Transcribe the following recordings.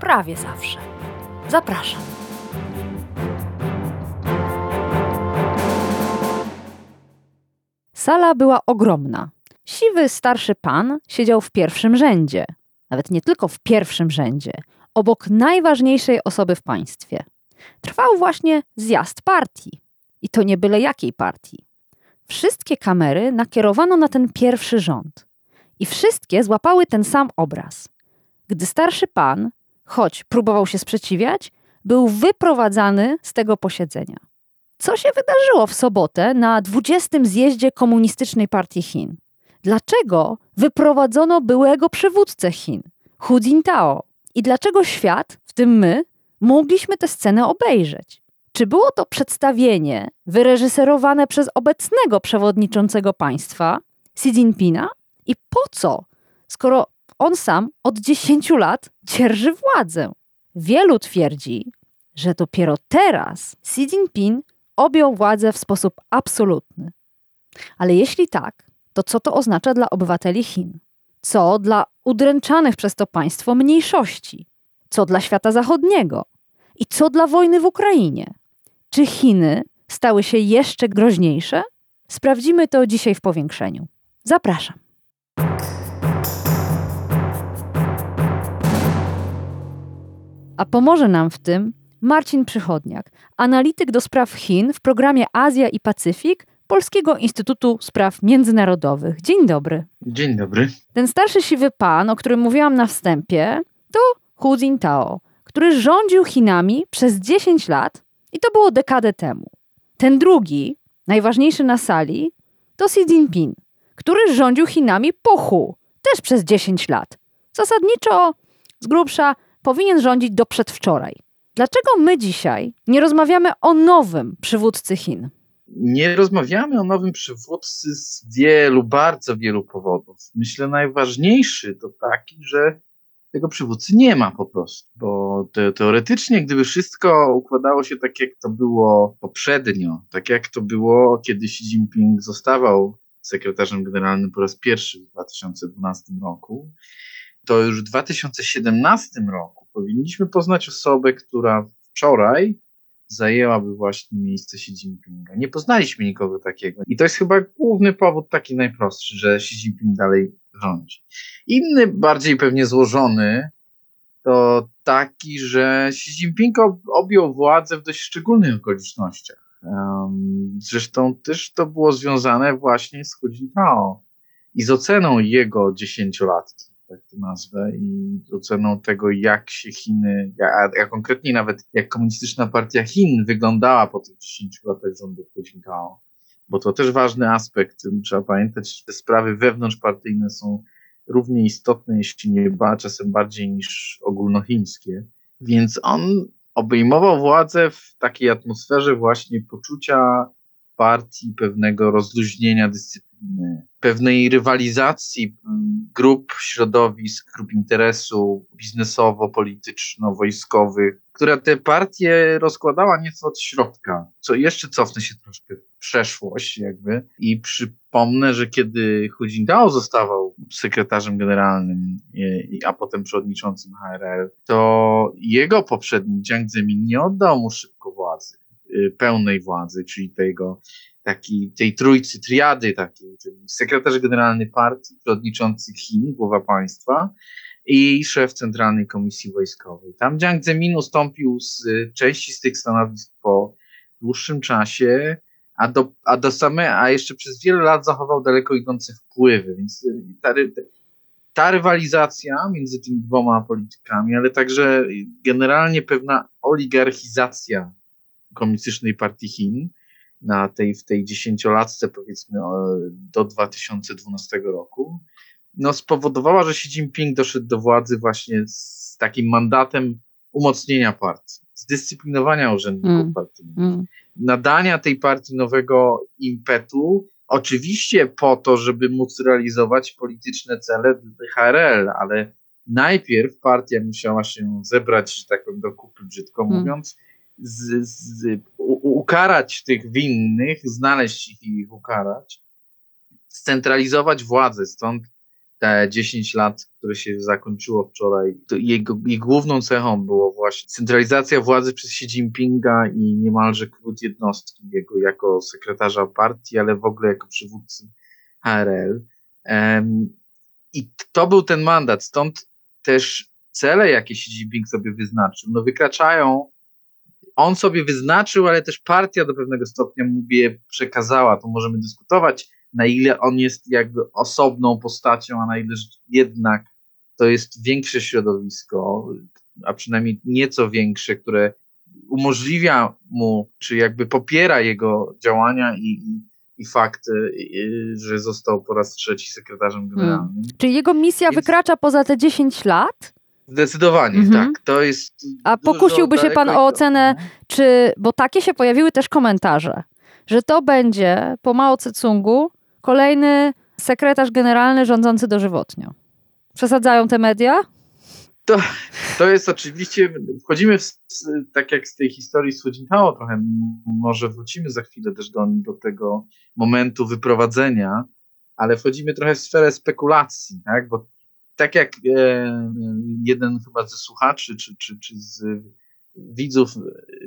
prawie zawsze. Zapraszam. Sala była ogromna. Siwy starszy pan siedział w pierwszym rzędzie, nawet nie tylko w pierwszym rzędzie, obok najważniejszej osoby w państwie. Trwał właśnie zjazd partii. I to nie byle jakiej partii. Wszystkie kamery nakierowano na ten pierwszy rząd. I wszystkie złapały ten sam obraz. Gdy starszy pan, choć próbował się sprzeciwiać, był wyprowadzany z tego posiedzenia. Co się wydarzyło w sobotę na 20. zjeździe Komunistycznej Partii Chin? Dlaczego wyprowadzono byłego przywódcę Chin, Hu Jintao? I dlaczego świat, w tym my, mogliśmy tę scenę obejrzeć? Czy było to przedstawienie wyreżyserowane przez obecnego przewodniczącego państwa, Xi Jinpinga? I po co, skoro on sam od 10 lat dzierży władzę? Wielu twierdzi, że dopiero teraz Xi Jinping objął władzę w sposób absolutny. Ale jeśli tak, to co to oznacza dla obywateli Chin? Co dla udręczanych przez to państwo mniejszości? Co dla świata zachodniego? I co dla wojny w Ukrainie? Czy Chiny stały się jeszcze groźniejsze? Sprawdzimy to dzisiaj w powiększeniu. Zapraszam. A pomoże nam w tym Marcin Przychodniak, analityk do spraw Chin w programie Azja i Pacyfik Polskiego Instytutu Spraw Międzynarodowych. Dzień dobry. Dzień dobry. Ten starszy siwy pan, o którym mówiłam na wstępie, to Hu Jintao, który rządził Chinami przez 10 lat i to było dekadę temu. Ten drugi, najważniejszy na sali, to Xi Jinping, który rządził Chinami po Hu, też przez 10 lat. Zasadniczo, z grubsza, powinien rządzić do przedwczoraj. Dlaczego my dzisiaj nie rozmawiamy o nowym przywódcy Chin? Nie rozmawiamy o nowym przywódcy z wielu, bardzo wielu powodów. Myślę, najważniejszy to taki, że tego przywódcy nie ma po prostu, bo te, teoretycznie, gdyby wszystko układało się tak, jak to było poprzednio, tak jak to było, kiedy Xi Jinping zostawał sekretarzem generalnym po raz pierwszy w 2012 roku, to już w 2017 roku powinniśmy poznać osobę, która wczoraj zajęłaby właśnie miejsce Xi Jinpinga. Nie poznaliśmy nikogo takiego. I to jest chyba główny powód, taki najprostszy, że Xi Jinping dalej rządzi. Inny, bardziej pewnie złożony, to taki, że Xi Jinping objął władzę w dość szczególnych okolicznościach. Zresztą też to było związane właśnie z Hu Jintao i z oceną jego dziesięciolatki tak to nazwę, i oceną tego, jak się Chiny, a, a konkretnie nawet jak komunistyczna partia Chin wyglądała po tych 10 latach rządów Hu Jintao. Bo to też ważny aspekt. Trzeba pamiętać, że te sprawy wewnątrzpartyjne są równie istotne, jeśli nie ba, czasem bardziej niż ogólnochińskie. Więc on obejmował władzę w takiej atmosferze właśnie poczucia partii, pewnego rozluźnienia dyscypliny, pewnej rywalizacji grup, środowisk, grup interesu biznesowo-polityczno-wojskowych, która te partie rozkładała nieco od środka. Co jeszcze cofnę się troszkę w przeszłość jakby i przypomnę, że kiedy Hu Jintao zostawał sekretarzem generalnym, a potem przewodniczącym HRL, to jego poprzednik Jiang Zemin nie oddał mu szybko władzy pełnej władzy, czyli tego taki, tej trójcy, triady takiej, czyli sekretarz generalny partii, przewodniczący Chin, głowa państwa i szef Centralnej Komisji Wojskowej. Tam Jiang Zemin ustąpił z części z tych stanowisk po dłuższym czasie, a, do, a, do same, a jeszcze przez wiele lat zachował daleko idące wpływy, więc ta, ta rywalizacja między tymi dwoma politykami, ale także generalnie pewna oligarchizacja komunistycznej partii Chin, na tej, w tej dziesięciolatce powiedzmy do 2012 roku, no spowodowała, że Xi Jinping doszedł do władzy właśnie z takim mandatem umocnienia partii, zdyscyplinowania urzędników Mm. partyjnych, Mm. nadania tej partii nowego impetu, oczywiście po to, żeby móc realizować polityczne cele HRL, ale najpierw partia musiała się zebrać, że tak powiem, do kupy, brzydko Mm. mówiąc, z, z, u, ukarać tych winnych, znaleźć ich i ich ukarać, scentralizować władzę, stąd te 10 lat, które się zakończyło wczoraj, to jego, jej główną cechą było właśnie centralizacja władzy przez Xi Jinpinga i niemalże kult jednostki jego jako sekretarza partii, ale w ogóle jako przywódcy HRL. Em, I to był ten mandat, stąd też cele, jakie Xi Jinping sobie wyznaczył, no wykraczają on sobie wyznaczył, ale też partia do pewnego stopnia mu je przekazała. To możemy dyskutować, na ile on jest jakby osobną postacią, a na ile jednak to jest większe środowisko, a przynajmniej nieco większe, które umożliwia mu, czy jakby popiera jego działania i, i, i fakt, y, że został po raz trzeci sekretarzem generalnym. Czyli jego misja Więc- wykracza poza te 10 lat? Zdecydowanie, Mhm. tak. To jest. A pokusiłby się pan o ocenę, czy, bo takie się pojawiły też komentarze, że to będzie po Mao Tse-tungu kolejny sekretarz generalny rządzący dożywotnio. Przesadzają te media? To jest oczywiście, wchodzimy w, tak jak z tej historii z trochę, może wrócimy za chwilę też do, do tego momentu wyprowadzenia, ale wchodzimy trochę w sferę spekulacji, tak, bo tak jak e, jeden chyba ze słuchaczy, czy, czy, czy z widzów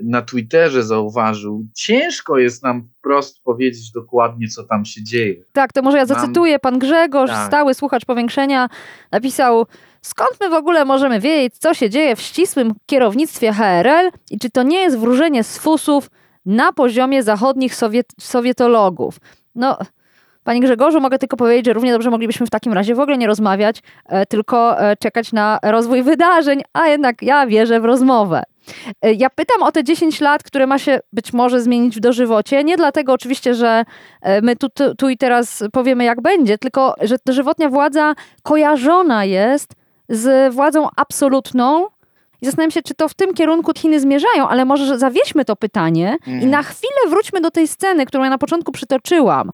na Twitterze zauważył, ciężko jest nam wprost powiedzieć dokładnie, co tam się dzieje. Tak, to może ja zacytuję. Pan Grzegorz, Tak. stały słuchacz powiększenia, napisał: Skąd my w ogóle możemy wiedzieć, co się dzieje w ścisłym kierownictwie HRL i czy to nie jest wróżenie z fusów na poziomie zachodnich sowiet sowietologów? No. Panie Grzegorzu, mogę tylko powiedzieć, że równie dobrze moglibyśmy w takim razie w ogóle nie rozmawiać, e, tylko e, czekać na rozwój wydarzeń, a jednak ja wierzę w rozmowę. E, Ja pytam o te 10 lat, które ma się być może zmienić w dożywocie. Nie dlatego oczywiście, że my tu, tu, tu i teraz powiemy, jak będzie, tylko że dożywotnia władza kojarzona jest z władzą absolutną. I zastanawiam się, czy to w tym kierunku Chiny zmierzają, ale może że zawieźmy to pytanie i Mhm. na chwilę wróćmy do tej sceny, którą ja na początku przytoczyłam.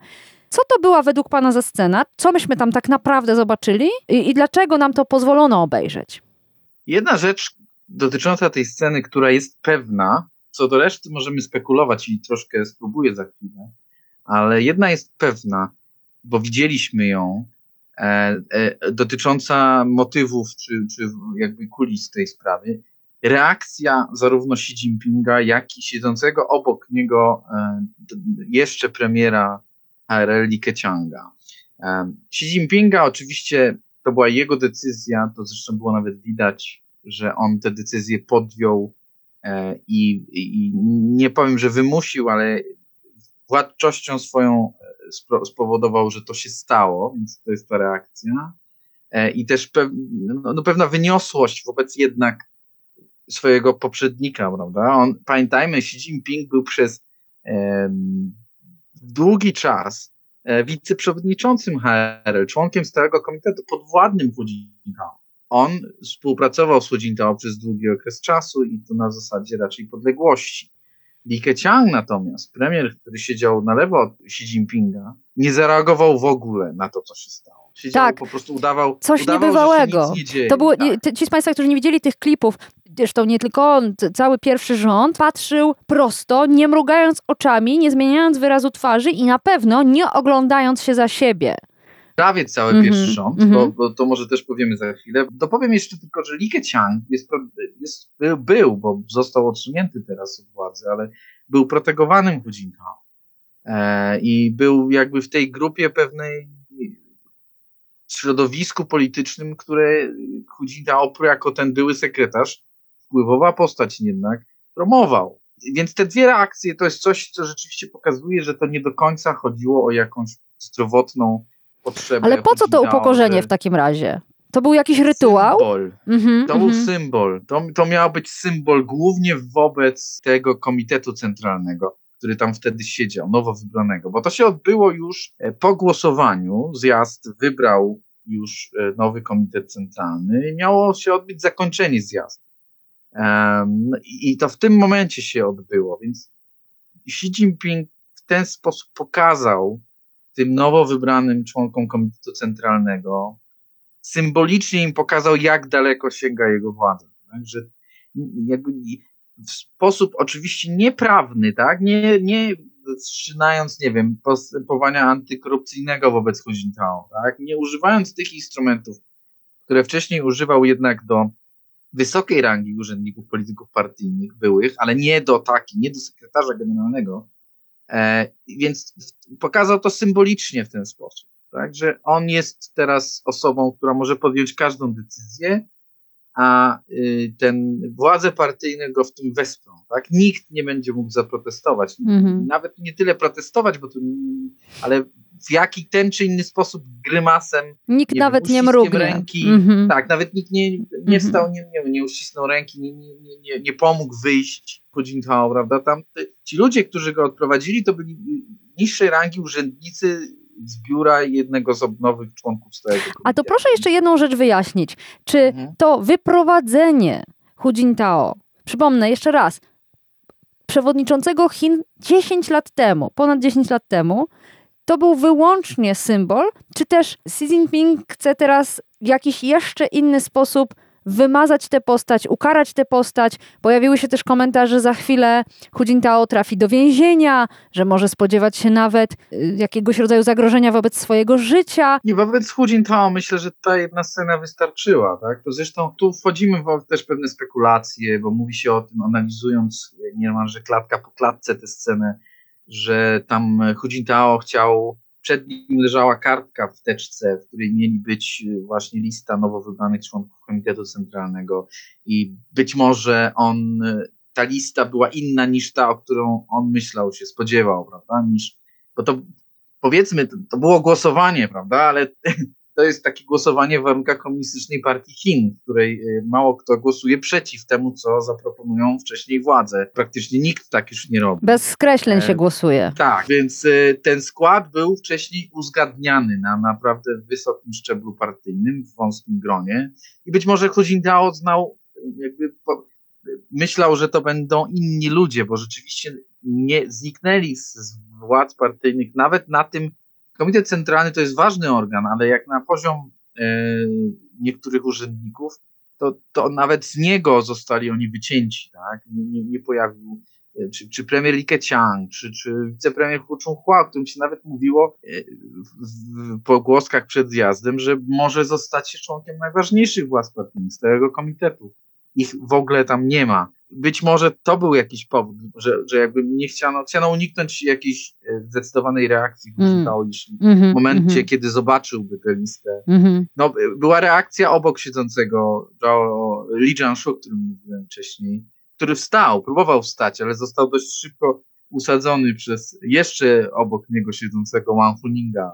Co to była według Pana za scena? Co myśmy tam tak naprawdę zobaczyli i, i dlaczego nam to pozwolono obejrzeć? Jedna rzecz dotycząca tej sceny, która jest pewna, co do reszty możemy spekulować i troszkę spróbuję za chwilę, ale jedna jest pewna, bo widzieliśmy ją, e, e, dotycząca motywów czy, czy jakby kulis tej sprawy. Reakcja zarówno Xi Jinpinga, jak i siedzącego obok niego e, jeszcze premiera Keqianga. E, Xi Jinpinga oczywiście to była jego decyzja, to zresztą było nawet widać, że on tę decyzję podjął e, i, i nie powiem, że wymusił, ale władczością swoją e, spowodował, że to się stało, więc to jest ta reakcja. E, I też no, no, pewna wyniosłość wobec jednak swojego poprzednika, prawda? On, pamiętajmy, Xi Jinping był przez długi czas e, wiceprzewodniczącym HRL, członkiem Stałego Komitetu podwładnym Hu Jintao. On współpracował z Hu Jintao przez długi okres czasu i to na zasadzie raczej podległości. Li Keqiang natomiast, premier, który siedział na lewo od Xi Jinpinga, nie zareagował w ogóle na to, co się stało. Siedział, Tak. po prostu udawał, Coś udawał niebywałego. Nie dzieje. To było, tak. ci z Państwa, którzy nie widzieli tych klipów, zresztą nie tylko on, cały pierwszy rząd, patrzył prosto, nie mrugając oczami, nie zmieniając wyrazu twarzy i na pewno nie oglądając się za siebie. prawie cały Mhm, pierwszy rząd, mhm. bo, bo to może też powiemy za chwilę. Dopowiem jeszcze tylko, że Li Keqiang jest, jest, był- był, bo został odsunięty teraz od władzy, ale był protegowanym Hu Jintao. E, I był jakby w tej grupie pewnej środowisku politycznym, które Hu Jintao jako ten były sekretarz, wpływowa postać jednak, promował. Więc te dwie reakcje to jest coś, co rzeczywiście pokazuje, że to nie do końca chodziło o jakąś zdrowotną potrzebę. Ale po co to upokorzenie w takim razie? To był jakiś rytuał? Symbol. Mhm, To był mhm. symbol. To, to miał być symbol głównie wobec tego komitetu centralnego, który tam wtedy siedział, nowo wybranego, bo to się odbyło już e, po głosowaniu. Zjazd wybrał już e, nowy komitet centralny i miało się odbyć zakończenie zjazdu. I to w tym momencie się odbyło, więc Xi Jinping w ten sposób pokazał tym nowo wybranym członkom Komitetu Centralnego, symbolicznie im pokazał, jak daleko sięga jego władza. Tak? Że w sposób oczywiście nieprawny, tak? nie, nie wszczynając, nie wiem, postępowania antykorupcyjnego wobec Hu Jintao, tak? nie używając tych instrumentów, które wcześniej używał jednak do wysokiej rangi urzędników, polityków partyjnych byłych, ale nie do takiej, nie do sekretarza generalnego, e, więc pokazał to symbolicznie w ten sposób, tak, że on jest teraz osobą, która może podjąć każdą decyzję, a y, ten władze partyjne go w tym wesprą. Tak? Nikt nie będzie mógł zaprotestować. Mhm. Nawet nie tyle protestować, bo to, ale w jaki ten czy inny sposób grymasem. Nikt nie nawet nie mrugnie. Ręki, mhm. Tak, nawet nikt nie, nie mhm. stał, nie, nie, nie uścisnął ręki, nie, nie, nie, nie pomógł wyjść po Jintao, prawda? Tam, ci ludzie, którzy go odprowadzili, to byli niższej rangi urzędnicy z biura jednego z nowych członków stałego komitetu. A to proszę jeszcze jedną rzecz wyjaśnić. Czy mhm. to wyprowadzenie Hu Jintao, przypomnę jeszcze raz, przewodniczącego Chin 10 lat temu, ponad 10 lat temu, to był wyłącznie symbol, czy też Xi Jinping chce teraz w jakiś jeszcze inny sposób wymazać tę postać, ukarać tę postać. Pojawiły się też komentarze, że za chwilę Hu Jintao trafi do więzienia, że może spodziewać się nawet y, jakiegoś rodzaju zagrożenia wobec swojego życia. Nie, wobec Hu Jintao myślę, że ta jedna scena wystarczyła. Tak? To zresztą tu wchodzimy w też pewne spekulacje, bo mówi się o tym, analizując niemalże klatka po klatce tę scenę, że tam Hu Jintao chciał przed nim leżała kartka w teczce, w której mieli być y, właśnie lista nowo wybranych członków Komitetu Centralnego. I być może on, y, ta lista była inna niż ta, o którą on myślał, się spodziewał, prawda, niż, bo to powiedzmy, to, to było głosowanie, prawda, ale to jest takie głosowanie w warunkach Komunistycznej Partii Chin, w której y, mało kto głosuje przeciw temu, co zaproponują wcześniej władze. Praktycznie nikt tak już nie robi. Bez skreśleń się e, głosuje. Tak, więc y, ten skład był wcześniej uzgadniany na naprawdę wysokim szczeblu partyjnym, w wąskim gronie i być może Hu Jintao znał, jakby po, myślał, że to będą inni ludzie, bo rzeczywiście nie zniknęli z, z władz partyjnych nawet na tym Komitet Centralny to jest ważny organ, ale jak na poziom e, niektórych urzędników, to, to nawet z niego zostali oni wycięci, tak? Nie, nie, pojawił e, czy, czy premier Li Keqiang, czy, czy wicepremier Hu Chung-hua, o którym się nawet mówiło e, w, pogłoskach przed zjazdem, że może zostać się członkiem najważniejszych władz partyjnych, tego komitetu. Ich w ogóle tam nie ma być może to był jakiś powód, że, że jakby nie chciano, chciano uniknąć jakiejś e, zdecydowanej reakcji mm. jeśli mm w momencie, mm -hmm. kiedy zobaczyłby tę listę. Mm -hmm. No, była reakcja obok siedzącego Zhao, Li Jianshu, o którym mówiłem wcześniej, który wstał, próbował wstać, ale został dość szybko usadzony przez jeszcze obok niego siedzącego Wang Huninga,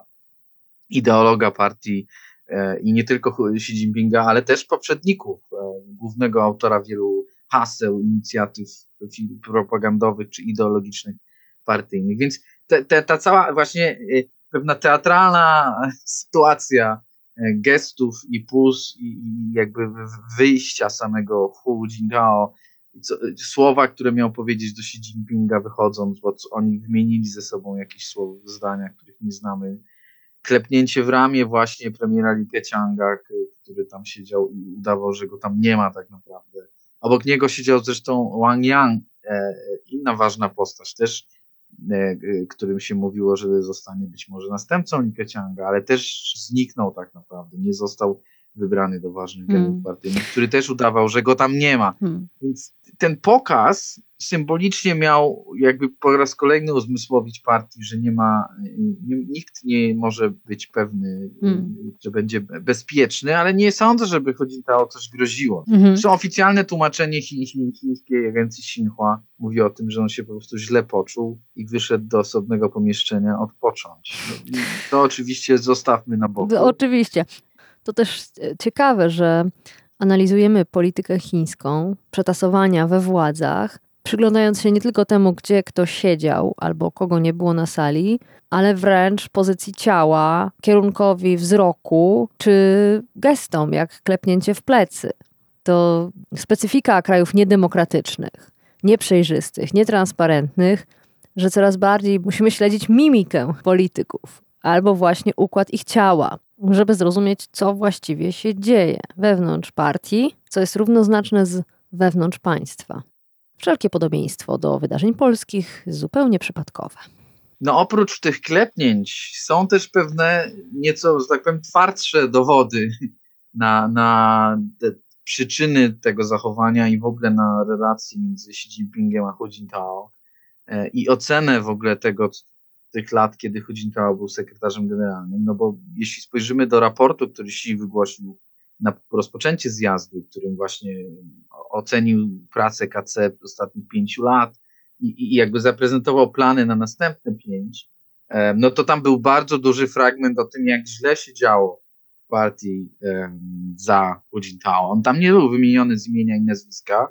ideologa partii e, i nie tylko Xi Jinpinga, ale też poprzedników, e, głównego autora wielu haseł, inicjatyw propagandowych czy ideologicznych partyjnych. Więc te, te, ta cała właśnie y, pewna teatralna sytuacja y, gestów i pus i, i jakby wyjścia samego Hu Jintao, słowa, które miał powiedzieć do Xi Jinpinga wychodząc, bo oni wymienili ze sobą jakieś słowa, zdania, których nie znamy. Klepnięcie w ramię właśnie premiera Li Keqianga, który tam siedział i udawał, że go tam nie ma tak naprawdę. Obok niego siedział zresztą Wang Yang, e, inna ważna postać, też e, którym się mówiło, że zostanie być może następcą Li Keqianga, ale też zniknął tak naprawdę, nie został wybrany do ważnych hmm. partyjnych, który też udawał, że go tam nie ma. Hmm. Więc ten pokaz symbolicznie miał jakby po raz kolejny uzmysłowić partii, że nie ma, nie, nikt nie może być pewny, hmm. że będzie bezpieczny, ale nie sądzę, żeby chodziło o coś groziło. Hmm. Zresztą oficjalne tłumaczenie chi, chi, chińskiej agencji Xinhua mówi o tym, że on się po prostu źle poczuł i wyszedł do osobnego pomieszczenia odpocząć. No, to oczywiście zostawmy na boku. Oczywiście. To też e, ciekawe, że analizujemy politykę chińską, przetasowania we władzach, przyglądając się nie tylko temu, gdzie ktoś siedział albo kogo nie było na sali, ale wręcz pozycji ciała, kierunkowi wzroku czy gestom, jak klepnięcie w plecy. to specyfika krajów niedemokratycznych, nieprzejrzystych, nietransparentnych, że coraz bardziej musimy śledzić mimikę polityków albo właśnie układ ich ciała, żeby zrozumieć, co właściwie się dzieje wewnątrz partii, co jest równoznaczne z wewnątrz państwa. Wszelkie podobieństwo do wydarzeń polskich zupełnie przypadkowe. No oprócz tych klepnięć są też pewne nieco, że tak powiem, twardsze dowody na, na przyczyny tego zachowania i w ogóle na relacji między Xi Jinpingiem a Hu Jintao e, i ocenę w ogóle tego, tych lat, kiedy Hu Jintao był sekretarzem generalnym, no bo jeśli spojrzymy do raportu, który Xi wygłosił na rozpoczęcie zjazdu, którym właśnie ocenił pracę KC w ostatnich pięciu lat i, i jakby zaprezentował plany na następne pięć, e, no to tam był bardzo duży fragment o tym, jak źle się działo partii um, za Hu Jintao. On tam nie był wymieniony z imienia i nazwiska,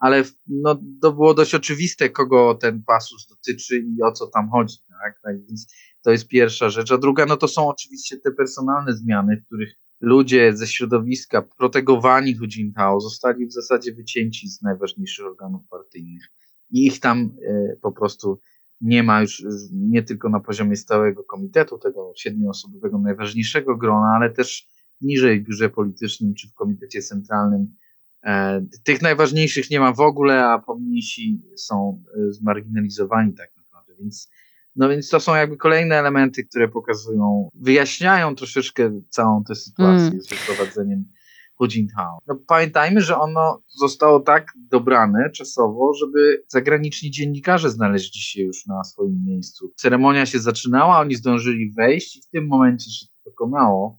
ale no, to było dość oczywiste, kogo ten pasus dotyczy i o co tam chodzi. Tak? tak więc to jest pierwsza rzecz. A druga, no to są oczywiście te personalne zmiany, w których ludzie ze środowiska protegowani Hu zostali w zasadzie wycięci z najważniejszych organów partyjnych i ich tam e, po prostu nie ma już nie tylko na poziomie stałego komitetu, tego siedmioosobowego najważniejszego grona, ale też niżej w biurze politycznym czy w komitecie centralnym. E, tych najważniejszych nie ma w ogóle, a pomniejsi są e, zmarginalizowani tak naprawdę, więc no więc to są jakby kolejne elementy, które pokazują, wyjaśniają troszeczkę całą tę sytuację mm. z wyprowadzeniem Hu Jintao. No pamiętajmy, że ono zostało tak dobrane czasowo, żeby zagraniczni dziennikarze znaleźli się już na swoim miejscu. Ceremonia się zaczynała, oni zdążyli wejść i w tym momencie się to dokonało.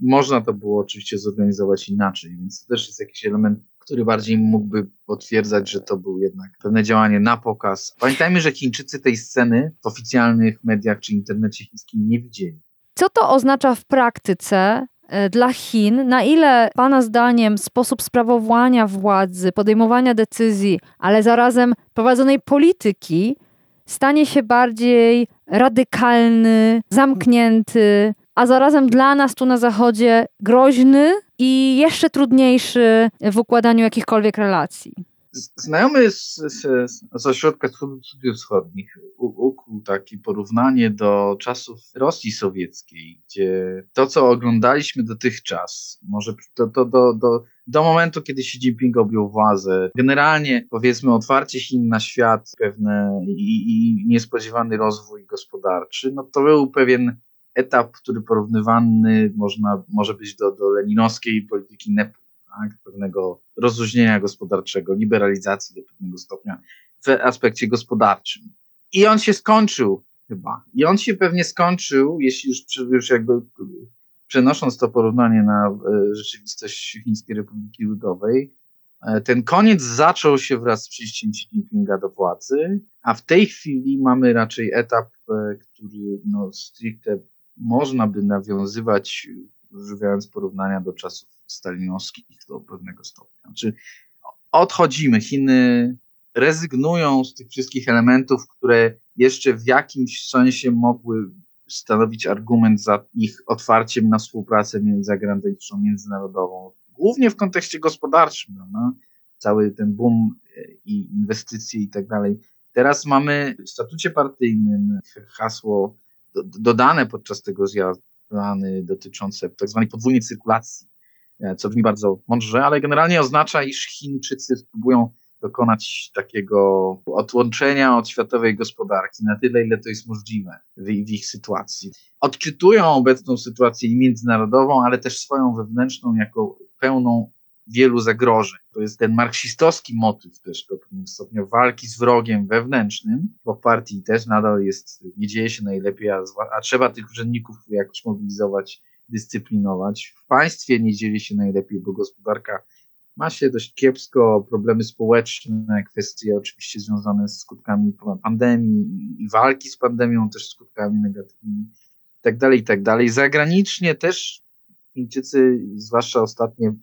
Można to było oczywiście zorganizować inaczej, więc to też jest jakiś element który bardziej mógłby potwierdzać, że to był jednak pewne działanie na pokaz. Pamiętajmy, że Chińczycy tej sceny w oficjalnych mediach czy internecie chińskim nie widzieli. Co to oznacza w praktyce e, dla Chin, na ile Pana zdaniem sposób sprawowania władzy, podejmowania decyzji, ale zarazem prowadzonej polityki stanie się bardziej radykalny, zamknięty, a zarazem dla nas tu na Zachodzie groźny i jeszcze trudniejszy w układaniu jakichkolwiek relacji. Znajomy z, z, z Ośrodka Studiów Wschodnich ukuł takie porównanie do czasów Rosji Sowieckiej, gdzie to, co oglądaliśmy dotychczas, może to, to do, do, do momentu, kiedy Xi Jinping objął władzę, generalnie powiedzmy otwarcie Chin na świat, pewne i, i niespodziewany rozwój gospodarczy, no to był pewien etap, który porównywany można, może być do, do leninowskiej polityki NEP, tak? pewnego rozluźnienia gospodarczego, liberalizacji do pewnego stopnia w aspekcie gospodarczym. I on się skończył chyba. I on się pewnie skończył, jeśli już, już jakby przenosząc to porównanie na e, rzeczywistość Chińskiej Republiki Ludowej, e, ten koniec zaczął się wraz z przyjściem Xi Jinpinga do władzy, a w tej chwili mamy raczej etap, e, który no, stricte można by nawiązywać, używając porównania do czasów stalinowskich do pewnego stopnia. Znaczy, odchodzimy, Chiny rezygnują z tych wszystkich elementów, które jeszcze w jakimś sensie mogły stanowić argument za ich otwarciem na współpracę zagraniczną, międzynarodową, głównie w kontekście gospodarczym, no? cały ten boom i inwestycje i tak dalej. Teraz mamy w statucie partyjnym hasło dodane podczas tego zjazdu plany dotyczące tak zwanej podwójnej cyrkulacji, e, co brzmi bardzo mądrze, ale generalnie oznacza, iż Chińczycy spróbują dokonać takiego odłączenia od światowej gospodarki na tyle, ile to jest możliwe w, w ich sytuacji. Odczytują obecną sytuację międzynarodową, ale też swoją wewnętrzną jako pełną wielu zagrożeń. To jest ten marksistowski motyw też do pewnego stopnia walki z wrogiem wewnętrznym, bo w partii też nadal jest, nie dzieje się najlepiej, a, a trzeba tych urzędników jakoś mobilizować, dyscyplinować. W państwie nie dzieje się najlepiej, bo gospodarka ma się dość kiepsko, problemy społeczne, kwestie oczywiście związane z skutkami pandemii i walki z pandemią, też skutkami negatywnymi, i tak dalej, i tak dalej. Zagranicznie też Chińczycy, zwłaszcza ostatnie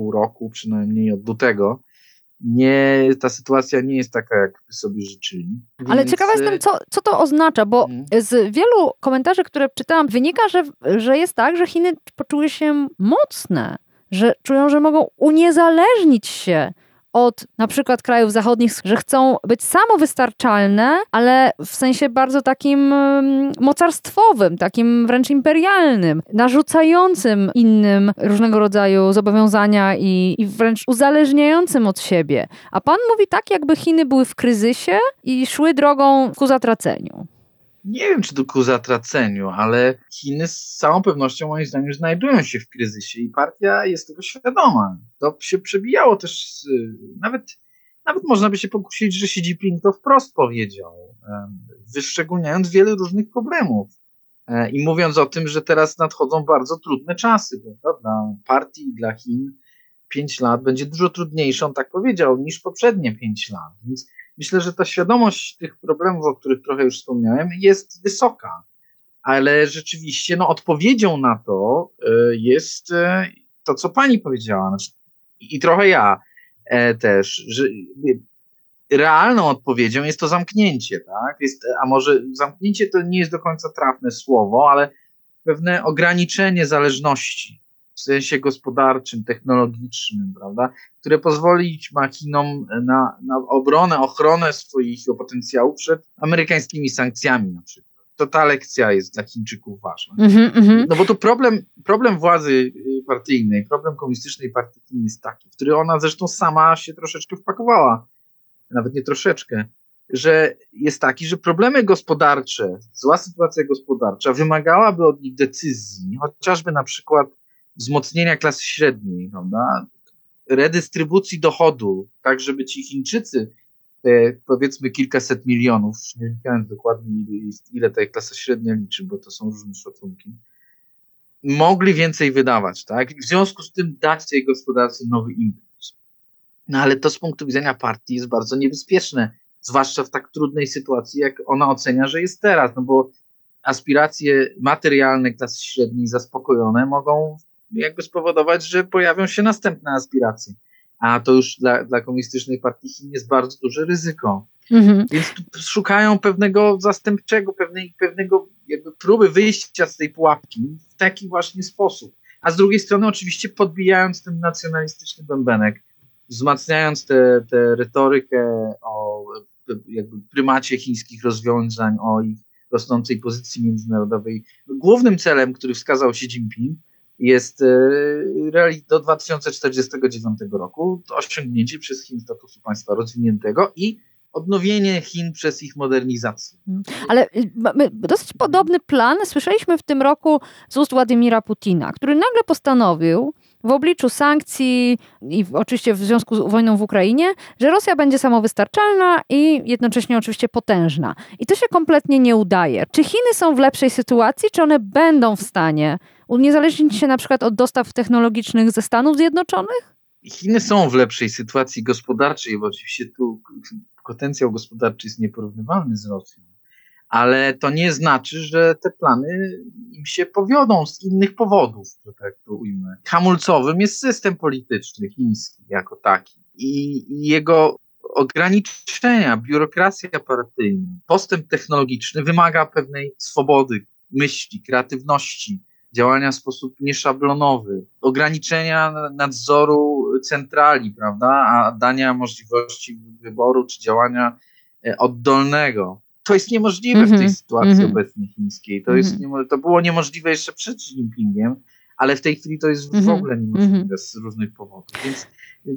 pół roku, przynajmniej od lutego, nie, ta sytuacja nie jest taka, jak sobie życzyli. Ale Więc... ciekawa jestem, co, co to oznacza, bo hmm. z wielu komentarzy, które czytałam, wynika, że, że jest tak, że Chiny poczuły się mocne że czują, że mogą uniezależnić się od na przykład krajów zachodnich, że chcą być samowystarczalne, ale w sensie bardzo takim mm, mocarstwowym, takim wręcz imperialnym, narzucającym innym różnego rodzaju zobowiązania i, i wręcz uzależniającym od siebie. A pan mówi tak, jakby Chiny były w kryzysie i szły drogą ku zatraceniu nie wiem, czy to ku zatraceniu, ale Chiny z całą pewnością moim zdaniem znajdują się w kryzysie i partia jest tego świadoma. To się przebijało też, nawet, nawet można by się pokusić, że Xi Jinping to wprost powiedział, wyszczególniając wiele różnych problemów. E, I mówiąc o tym, że teraz nadchodzą bardzo trudne czasy prawda? dla partii dla Chin, pięć lat będzie dużo trudniejsze, on tak powiedział, niż poprzednie pięć lat. Więc myślę, że ta świadomość tych problemów, o których trochę już wspomniałem, jest wysoka. Ale rzeczywiście no, odpowiedzią na to y, jest y, to, co pani powiedziała. Znaczy, I trochę ja e, też, że realną odpowiedzią jest to zamknięcie, tak? Jest, a może zamknięcie to nie jest do końca trafne słowo, ale pewne ograniczenie zależności w sensie gospodarczym, technologicznym, prawda, które pozwolić machinom na, na obronę, ochronę swoich potencjałów przed amerykańskimi sankcjami na przykład. To ta lekcja jest dla Chińczyków ważna. Mm -hmm. No bo to problem, problem władzy y, partyjnej, problem komunistycznej partii Chin jest taki, w który ona zresztą sama się troszeczkę wpakowała, nawet nie troszeczkę, że jest taki, że problemy gospodarcze, zła sytuacja gospodarcza wymagałaby od nich decyzji, chociażby na przykład wzmocnienia klasy średniej, prawda? redystrybucji dochodu, tak żeby ci Chińczycy, powiedzmy kilkaset milionów, nie wiem dokładnie ile, ta klasa średnia liczy, bo to są różne szacunki, mogli więcej wydawać, tak? W związku z tym dać tej gospodarce nowy impuls. No ale to z punktu widzenia partii jest bardzo niebezpieczne, zwłaszcza w tak trudnej sytuacji, jak ona ocenia, że jest teraz, no bo aspiracje materialne klasy średniej zaspokojone mogą jakby spowodować, że pojawią się następne aspiracje. A to już dla, dla komunistycznej partii Chin jest bardzo duże ryzyko. Mhm. Więc szukają pewnego zastępczego, pewnej, pewnego jakby próby wyjścia z tej pułapki w taki właśnie sposób. A z drugiej strony oczywiście podbijając ten nacjonalistyczny bębenek, wzmacniając tę retorykę o jakby prymacie chińskich rozwiązań, o ich rosnącej pozycji międzynarodowej. Głównym celem, który wskazał Xi Jinping, jest e, do 2049 roku osiągnięcie przez Chin statusu państwa rozwiniętego i odnowienie Chin przez ich modernizację. Mm. Ale y, mamy dosyć podobny plan słyszeliśmy w tym roku z ust Władimira Putina, który nagle postanowił w obliczu sankcji i oczywiście w związku z wojną w Ukrainie, że Rosja będzie samowystarczalna i jednocześnie oczywiście potężna. I to się kompletnie nie udaje. Czy Chiny są w lepszej sytuacji, czy one będą w stanie uniezależnić się na przykład od dostaw technologicznych ze Stanów Zjednoczonych? Chiny są w lepszej sytuacji gospodarczej, bo oczywiście tu potencjał gospodarczy jest nieporównywalny z Rosją, ale to nie znaczy, że te plany im się powiodą z innych powodów, że tak to ujmę. Hamulcowym jest system polityczny chiński jako taki i, i jego ograniczenia, biurokracja partyjna, postęp technologiczny wymaga pewnej swobody myśli, kreatywności, działania w sposób nieszablonowy, ograniczenia nadzoru centrali, prawda, a dania możliwości wyboru czy działania e, oddolnego. To jest niemożliwe mm -hmm. w tej mhm. sytuacji mm -hmm. obecnej chińskiej. To, mm -hmm. jest mhm. to było niemożliwe jeszcze przed Xi Jinpingiem, ale w tej chwili to jest w mhm. ogóle niemożliwe z różnych powodów. Więc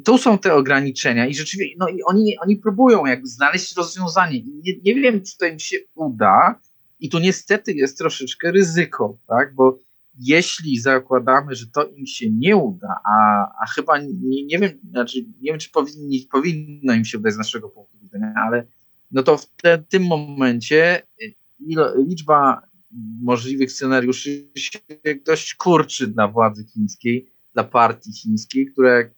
tu są te ograniczenia i rzeczywiście no, i oni, oni próbują jakby znaleźć rozwiązanie. Nie, nie wiem, czy to im się uda. I tu niestety jest troszeczkę ryzyko, tak? bo jeśli zakładamy, że to im się nie uda, a, a chyba nie, nie wiem, znaczy nie wiem, czy powinni, powinno im się udać z naszego punktu widzenia, ale no to w te, tym momencie y, liczba możliwych scenariuszy się dość kurczy dla władzy chińskiej, dla partii chińskiej, która jak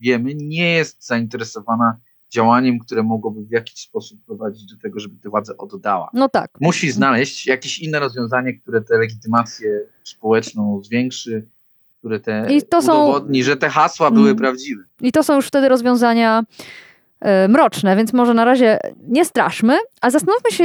wiemy nie jest zainteresowana działaniem, które mogłoby w jakiś sposób prowadzić do tego, żeby tę władzę oddała. No tak. Musi znaleźć jakieś inne rozwiązanie, które tę legitymację społeczną zwiększy, które te I to udowodni, są... że te hasła były mm. prawdziwe. I to są już wtedy rozwiązania mroczne, więc może na razie nie straszmy, a zastanówmy się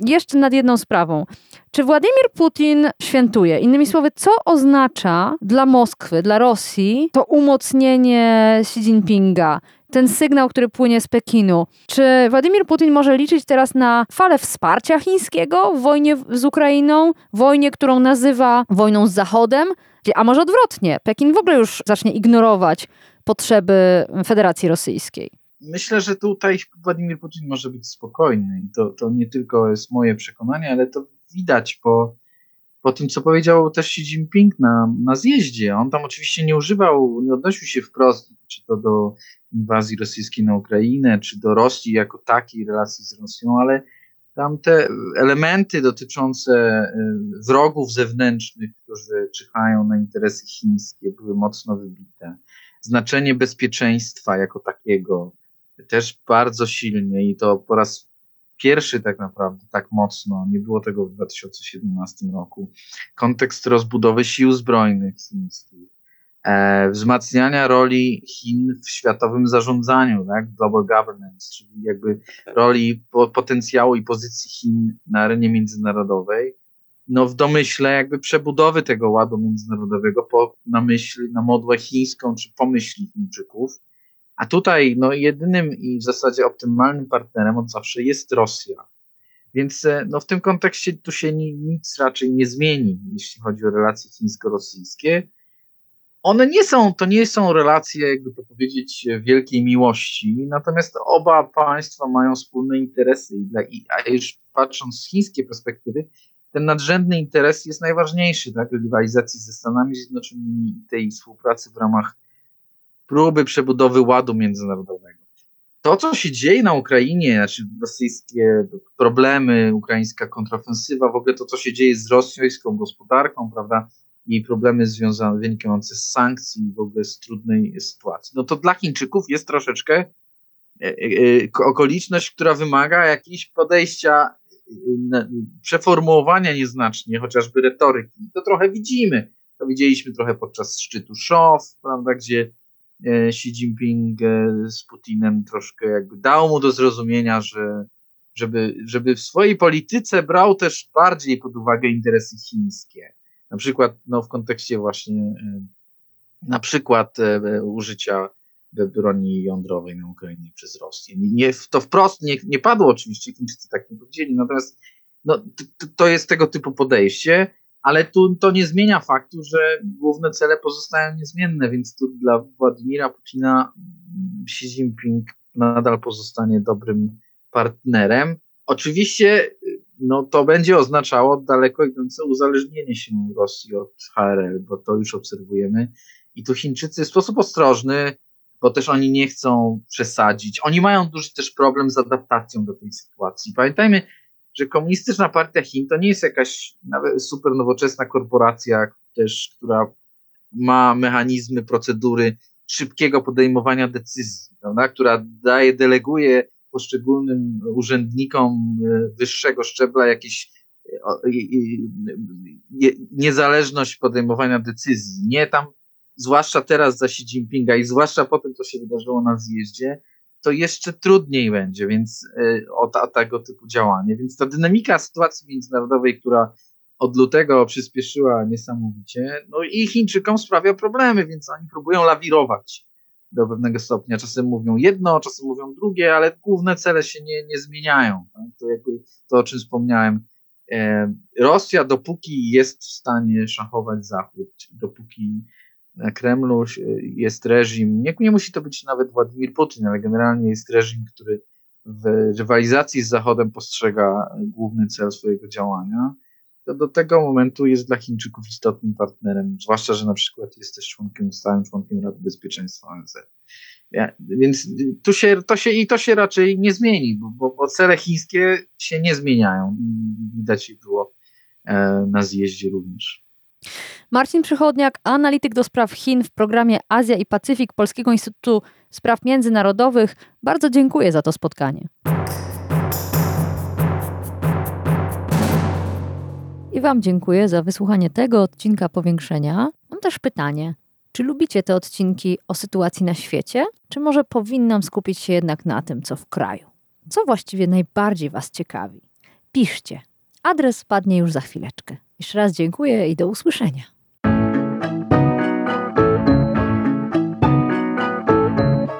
jeszcze nad jedną sprawą. Czy Władimir Putin świętuje? Innymi słowy, co oznacza dla Moskwy, dla Rosji to umocnienie Xi Jinpinga? Ten sygnał, który płynie z Pekinu. Czy Władimir Putin może liczyć teraz na falę wsparcia chińskiego w wojnie z Ukrainą, wojnie, którą nazywa wojną z Zachodem? A może odwrotnie, Pekin w ogóle już zacznie ignorować potrzeby Federacji Rosyjskiej? Myślę, że tutaj Władimir Putin może być spokojny. I to, to nie tylko jest moje przekonanie, ale to widać po, po tym, co powiedział też Xi Jinping na, na zjeździe. On tam oczywiście nie używał, nie odnosił się wprost, czy to do inwazji rosyjskiej na Ukrainę, czy do Rosji jako takiej relacji z Rosją, ale tam te elementy dotyczące y, wrogów zewnętrznych, którzy czyhają na interesy chińskie, były mocno wybite. Znaczenie bezpieczeństwa jako takiego też bardzo silnie i to po raz pierwszy tak naprawdę tak mocno, nie było tego w 2017 roku. Kontekst rozbudowy sił zbrojnych chińskich, e, wzmacniania roli Chin w światowym zarządzaniu, tak? global governance, czyli jakby roli po, potencjału i pozycji Chin na arenie międzynarodowej. No w domyśle jakby przebudowy tego ładu międzynarodowego po, na myśl, na modłę chińską czy pomyśli Chińczyków. A tutaj no, jedynym i w zasadzie optymalnym partnerem od zawsze jest Rosja. Więc e, no, w tym kontekście tu się ni, nic raczej nie zmieni, jeśli chodzi o relacje chińsko-rosyjskie. One nie są, to nie są relacje, jakby to powiedzieć, wielkiej miłości, natomiast oba państwa mają wspólne interesy. A już patrząc z chińskiej perspektywy, ten nadrzędny interes jest najważniejszy, tak, rywalizacji ze Stanami Zjednoczonymi i tej współpracy w ramach próby przebudowy ładu międzynarodowego. To, co się dzieje na Ukrainie, znaczy rosyjskie problemy, ukraińska kontrofensywa, w ogóle to, co się dzieje z rosyjską gospodarką, prawda, i problemy związane, wynikające z sankcji, w ogóle z trudnej sytuacji, no to dla Chińczyków jest troszeczkę e, e, e, okoliczność, która wymaga jakiejś podejścia, przeformułowania nieznacznie, chociażby retoryki. To trochę widzimy. To widzieliśmy trochę podczas szczytu Szow, prawda, gdzie Xi Jinping e, z Putinem troszkę jakby dał mu do zrozumienia, że żeby, żeby w swojej polityce brał też bardziej pod uwagę interesy chińskie. Na przykład no, w kontekście właśnie e, na przykład użycia broni jądrowej na Ukrainie przez Rosję. Nie, to wprost nie, nie padło oczywiście, Chińczycy tak nie powiedzieli, natomiast no, to, to jest tego typu podejście ale tu to nie zmienia faktu, że główne cele pozostają niezmienne, więc tu dla Władimira Putina Xi Jinping nadal pozostanie dobrym partnerem. Oczywiście no, to będzie oznaczało daleko idące uzależnienie się Rosji od HRL, bo to już obserwujemy. I tu Chińczycy w sposób ostrożny, bo też oni nie chcą przesadzić. Oni mają duży też problem z adaptacją do tej sytuacji. Pamiętajmy, że komunistyczna partia Chin to nie jest jakaś nawet super nowoczesna korporacja też, która ma mechanizmy, procedury szybkiego podejmowania decyzji, prawda? która daje, deleguje poszczególnym urzędnikom e, wyższego szczebla jakieś niezależność podejmowania decyzji. Nie tam, zwłaszcza teraz za Xi Jinpinga i zwłaszcza po tym, co się wydarzyło na zjeździe, to jeszcze trudniej będzie, więc y, o, o tego typu działanie. Więc ta dynamika sytuacji międzynarodowej, która od lutego przyspieszyła niesamowicie, no i Chińczykom sprawia problemy, więc oni próbują lawirować do pewnego stopnia. Czasem mówią jedno, czasem mówią drugie, ale główne cele się nie, nie zmieniają. Tak? To, jakby to, o czym wspomniałem. E, Rosja, dopóki jest w stanie szachować Zachód, dopóki Kremlu jest reżim, nie, nie musi to być nawet Władimir Putin, ale generalnie jest reżim, który w rywalizacji z Zachodem postrzega główny cel swojego działania, to do tego momentu jest dla Chińczyków istotnym partnerem, zwłaszcza, że na przykład jest też członkiem, stałym członkiem Rady Bezpieczeństwa ONZ. Ja, więc tu się, to się i to się raczej nie zmieni, bo, bo cele chińskie się nie zmieniają. Widać ich było e, na zjeździe również. Marcin Przychodniak, analityk do spraw Chin w programie Azja i Pacyfik Polskiego Instytutu Spraw Międzynarodowych. Bardzo dziękuję za to spotkanie. I Wam dziękuję za wysłuchanie tego odcinka powiększenia. Mam też pytanie. Czy lubicie te odcinki o sytuacji na świecie, czy może powinnam skupić się jednak na tym, co w kraju? Co właściwie najbardziej Was ciekawi? Piszcie. Adres padnie już za chwileczkę. Jeszcze raz dziękuję i do usłyszenia.